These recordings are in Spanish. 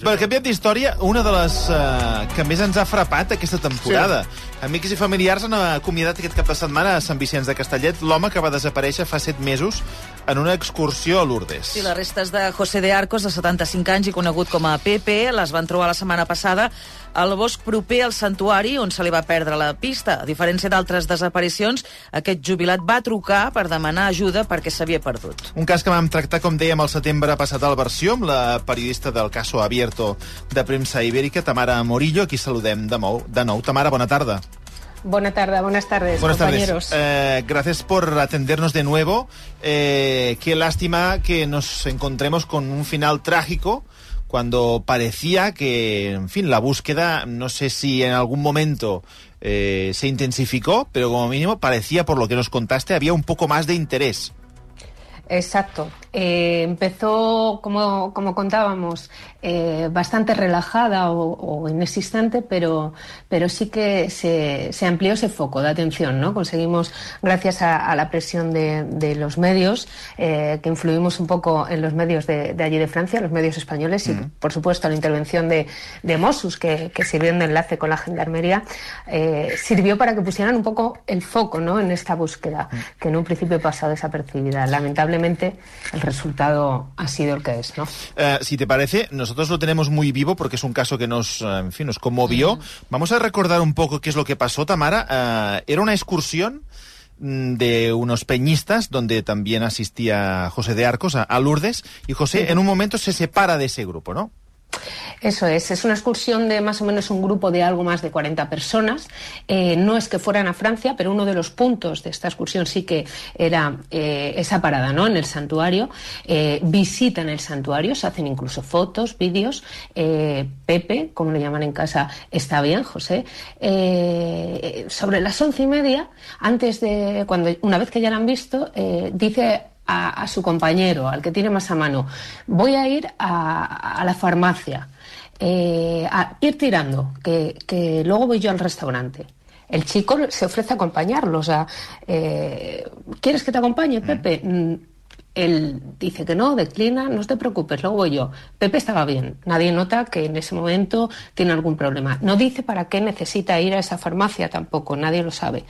Per canviar d'història, una de les uh, que més ens ha frapat aquesta temporada. Sí. Amics i familiars han acomiadat aquest cap de setmana a Sant Vicenç de Castellet l'home que va desaparèixer fa set mesos en una excursió a Lourdes. Sí, les restes de José de Arcos, de 75 anys i conegut com a Pepe, les van trobar la setmana passada al bosc proper al santuari on se li va perdre la pista. A diferència d'altres desaparicions, aquest jubilat va trucar per demanar ajuda perquè s'havia perdut. Un cas que vam tractar, com dèiem, al setembre passat al Versió, amb la periodista del Caso Abierto de Premsa Ibérica, Tamara Morillo, aquí saludem de nou. De nou. Tamara, bona tarda. Buena tarde, buenas tardes, Buenas compañeros. tardes. Eh, gracias por atendernos de nuevo. Eh, qué lástima que nos encontremos con un final trágico cuando parecía que, en fin, la búsqueda, no sé si en algún momento eh, se intensificó, pero como mínimo parecía, por lo que nos contaste, había un poco más de interés. Exacto. Eh, empezó, como, como contábamos, eh, bastante relajada o, o, inexistente, pero, pero sí que se, se, amplió ese foco de atención. ¿no? Conseguimos, gracias a, a la presión de, de los medios, eh, que influimos un poco en los medios de, de, allí de Francia, los medios españoles, y por supuesto la intervención de, de Mossus, que, que, sirvió de enlace con la gendarmería, eh, sirvió para que pusieran un poco el foco ¿no? en esta búsqueda, que en un principio pasó desapercibida. Lamentablemente, el resultado ha sido el que es, ¿no? Uh, si te parece, nosotros lo tenemos muy vivo porque es un caso que nos, uh, en fin, nos conmovió. Mm. Vamos a recordar un poco qué es lo que pasó, Tamara. Uh, era una excursión mm, de unos peñistas donde también asistía José de Arcos a, a Lourdes y José sí. en un momento se separa de ese grupo, ¿no? Eso es, es una excursión de más o menos un grupo de algo más de 40 personas. Eh, no es que fueran a Francia, pero uno de los puntos de esta excursión sí que era eh, esa parada ¿no? en el santuario. Eh, visitan el santuario, se hacen incluso fotos, vídeos. Pepe, como le llaman en casa, está bien, José. Sobre las once y media, antes de, cuando una vez que ya la han visto, dice a, a, su compañero, al que tiene más a mano, voy a ir a, a la farmacia, eh, a ir tirando, que, que, luego voy yo al restaurante. El chico se ofrece a acompañarlo, o sea, eh, ¿quieres que te acompañe, Pepe? Mm. Él dice que no, declina, no te preocupes, luego voy yo. Pepe estaba bien, nadie nota que en ese momento tiene algún problema. No dice para qué necesita ir a esa farmacia tampoco, nadie lo sabe.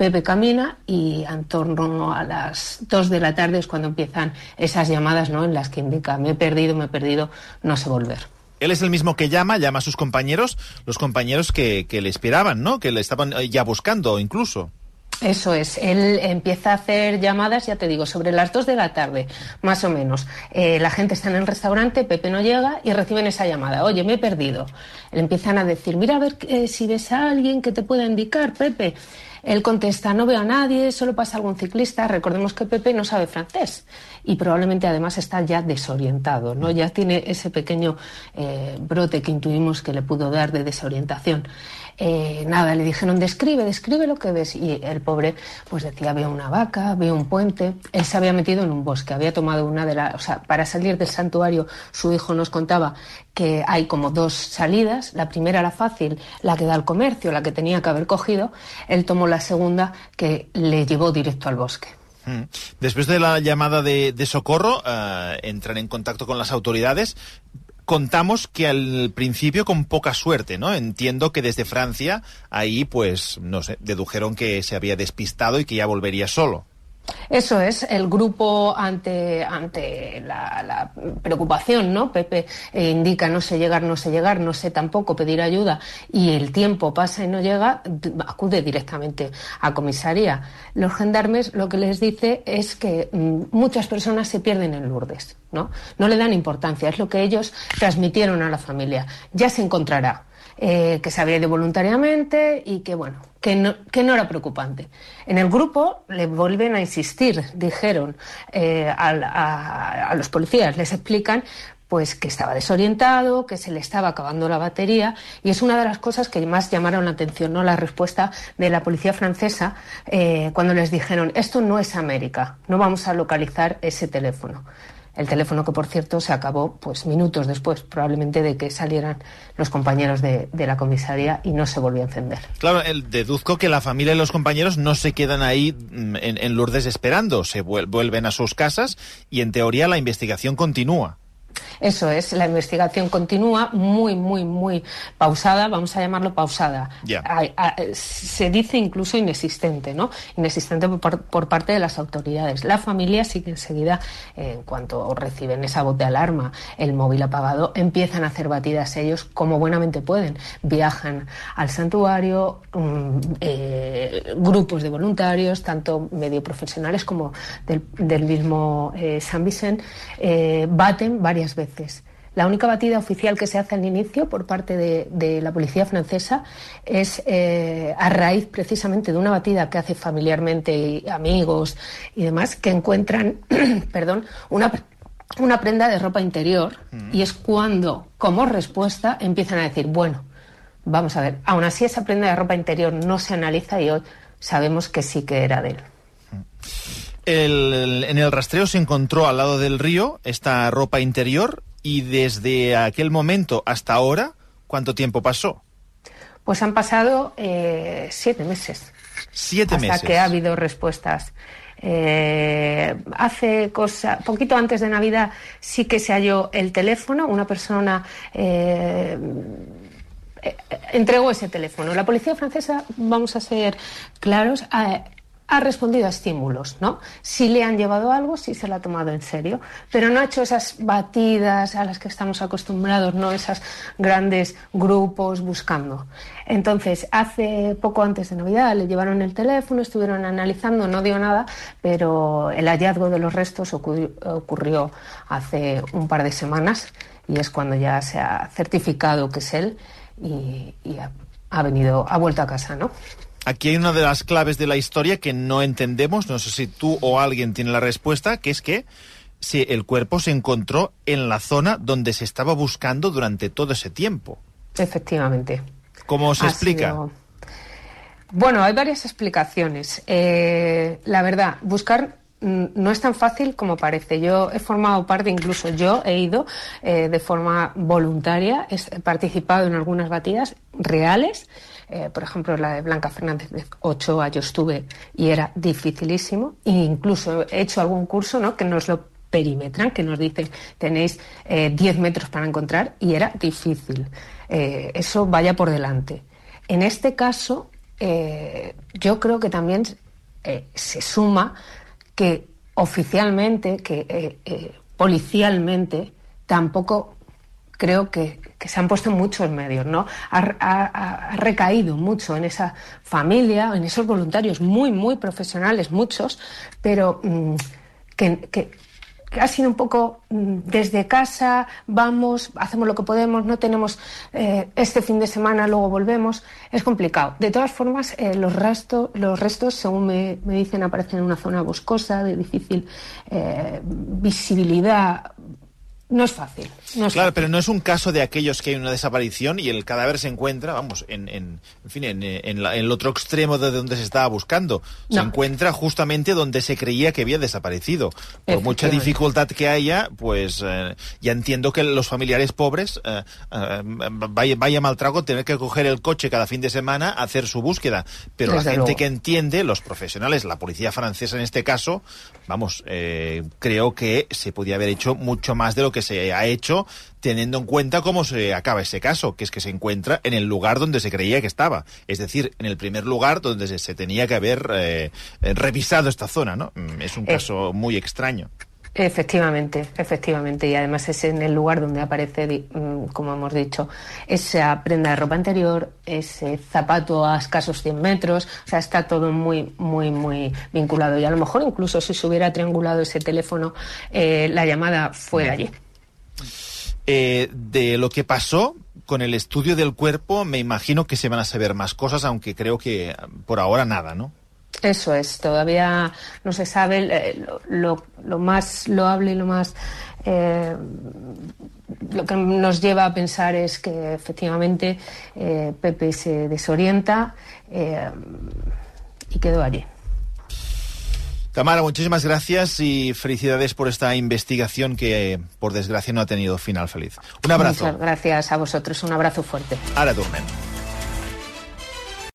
Pepe camina y en torno a las 2 de la tarde es cuando empiezan esas llamadas ¿no? en las que indica me he perdido, me he perdido, no sé volver. Él es el mismo que llama, llama a sus compañeros, los compañeros que, que le esperaban, ¿no? Que le estaban ya buscando incluso. Eso es, él empieza a hacer llamadas, ya te digo, sobre las 2 de la tarde, más o menos. Eh, la gente está en el restaurante, Pepe no llega y reciben esa llamada. Oye, me he perdido. Le empiezan a decir, mira a ver eh, si ves a alguien que te pueda indicar, Pepe. Él contesta, no veo a nadie, solo pasa algún ciclista. Recordemos que Pepe no sabe francés y probablemente además está ya desorientado, ¿no? Ya tiene ese pequeño eh, brote que intuimos que le pudo dar de desorientación. Eh, nada, le dijeron, describe, describe lo que ves. Y el pobre, pues decía, veo una vaca, veo un puente. Él se había metido en un bosque, había tomado una de las. O sea, para salir del santuario, su hijo nos contaba que hay como dos salidas. La primera, la fácil, la que da al comercio, la que tenía que haber cogido. Él tomó la segunda, que le llevó directo al bosque. Mm. Después de la llamada de, de socorro, uh, entran en contacto con las autoridades contamos que al principio con poca suerte, ¿no? Entiendo que desde Francia ahí, pues, no sé, dedujeron que se había despistado y que ya volvería solo. Eso es, el grupo ante, ante la, preocupación, ¿no? Pepe eh, indica no sé llegar, no sé llegar, no sé tampoco pedir ayuda y el tiempo pasa y no llega, acude directamente a comisaría. Los gendarmes lo que les dice es que mm, muchas personas se pierden en Lourdes, ¿no? No le dan importancia, es lo que ellos transmitieron a la familia. Ya se encontrará. Eh, que se había ido voluntariamente y que, bueno, que no, que no, era preocupante. En el grupo le vuelven a insistir, dijeron eh, a, los policías, les explican pues que estaba desorientado, que se le estaba acabando la batería y es una de las cosas que más llamaron la atención, ¿no? La respuesta de la policía francesa eh, cuando les dijeron esto no es América, no vamos a localizar ese teléfono. El teléfono que, por cierto, se acabó pues minutos después, probablemente de que salieran los compañeros de, la comisaría y no se volvió a encender. Claro, el, deduzco que la familia y los compañeros no se quedan ahí en, en Lourdes esperando, se vuelven a sus casas y, en teoría, la investigación continúa. Eso es, la investigación continúa muy, muy, muy pausada, vamos a llamarlo pausada. se dice incluso inexistente, ¿no? Inexistente por, parte de las autoridades. La familia sí que enseguida, en cuanto reciben esa voz de alarma, el móvil apagado, empiezan a hacer batidas ellos como buenamente pueden. Viajan al santuario, mm, eh, grupos de voluntarios, tanto medio profesionales como del, mismo eh, San Vicente, eh, baten varias veces. La única batida oficial que se hace al inicio por parte de, la policía francesa es eh, a raíz precisamente de una batida que hace familiarmente y amigos y demás que encuentran, perdón, una una prenda de ropa interior mm. y es cuando, como respuesta, empiezan a decir, bueno, vamos a ver, aún así esa prenda de ropa interior no se analiza y hoy sabemos que sí que era de él. En el rastreo se encontró al lado del río esta ropa interior y desde aquel momento hasta ahora, ¿cuánto tiempo pasó? Pues han pasado eh, siete meses. Siete hasta meses. que ha habido respuestas. Eh, hace cosa, poquito antes de Navidad sí que se halló el teléfono, una persona eh, entregó ese teléfono. La policía francesa, vamos a ser claros, ha respondido a estímulos, ¿no? Si le han llevado algo, sí se lo ha tomado en serio, pero no ha hecho esas batidas a las que estamos acostumbrados, no esos grandes grupos buscando. Entonces, hace poco antes de Navidad le llevaron el teléfono, estuvieron analizando, no dio nada, pero el hallazgo de los restos ocurrió, hace un par de semanas y es cuando ya se ha certificado que es él y, ha venido, ha vuelto a casa, ¿no? Aquí hay una de las claves de la historia que no entendemos, no sé si tú o alguien tiene la respuesta, que es que si el cuerpo se encontró en la zona donde se estaba buscando durante todo ese tiempo. Efectivamente. ¿Cómo se explica? Bueno, hay varias explicaciones. Eh, la verdad, buscar no es tan fácil como parece. Yo he formado parte, incluso yo he ido eh, de forma voluntaria, he participado en algunas batidas reales eh, por ejemplo, la de Blanca Fernández de Ochoa, yo estuve y era dificilísimo. E incluso he hecho algún curso ¿no? que nos lo perimetran, que nos dicen tenéis 10 eh, metros para encontrar y era difícil. Eh, eso vaya por delante. En este caso, yo creo que también se suma que oficialmente, que policialmente, tampoco creo que, se han puesto muchos medios, ¿no? Ha, recaído mucho en esa familia, en esos voluntarios muy, muy profesionales, muchos, pero mm, que, ha sido un poco mm, desde casa, vamos, hacemos lo que podemos, no tenemos eh, este fin de semana, luego volvemos. Es complicado. De todas formas, eh, los, los restos, según me, dicen, aparecen en una zona boscosa, de difícil eh, visibilidad no es fácil. Claro, pero no es un caso de aquellos que hay una desaparición y el cadáver se encuentra, vamos, en, en, en fin, en, en, el otro extremo de donde se estaba buscando. Se encuentra justamente donde se creía que había desaparecido. Por mucha dificultad que haya, pues eh, ya entiendo que los familiares pobres eh, eh, vaya, vaya mal trago tener que coger el coche cada fin de semana a hacer su búsqueda. Pero la gente que entiende, los profesionales, la policía francesa en este caso, vamos, creo que se podía haber hecho mucho más de lo que se ha hecho teniendo en cuenta cómo se acaba ese caso, que es que se encuentra en el lugar donde se creía que estaba, es decir, en el primer lugar donde se, tenía que haber eh, revisado esta zona, ¿no? Mm, es un eh, caso muy extraño. Efectivamente, efectivamente, y además es en el lugar donde aparece, mm, como hemos dicho, esa prenda de ropa anterior, ese zapato a escasos 100 metros, o sea, está todo muy, muy, muy vinculado. Y a lo mejor incluso si se hubiera triangulado ese teléfono, eh, la llamada fue allí. Eh, de lo que pasó con el estudio del cuerpo, me imagino que se van a saber más cosas, aunque creo que por ahora nada, ¿no? Eso es, todavía no se sabe eh, lo, más loable lo más... Eh, lo que nos lleva a pensar es que efectivamente Pepe se desorienta y quedó allí. Tamara, muchísimas gracias y felicidades por esta investigación que, por desgracia, no ha tenido final feliz. Un abrazo. Muchas gracias a vosotros. Un abrazo fuerte. Ahora, tornem.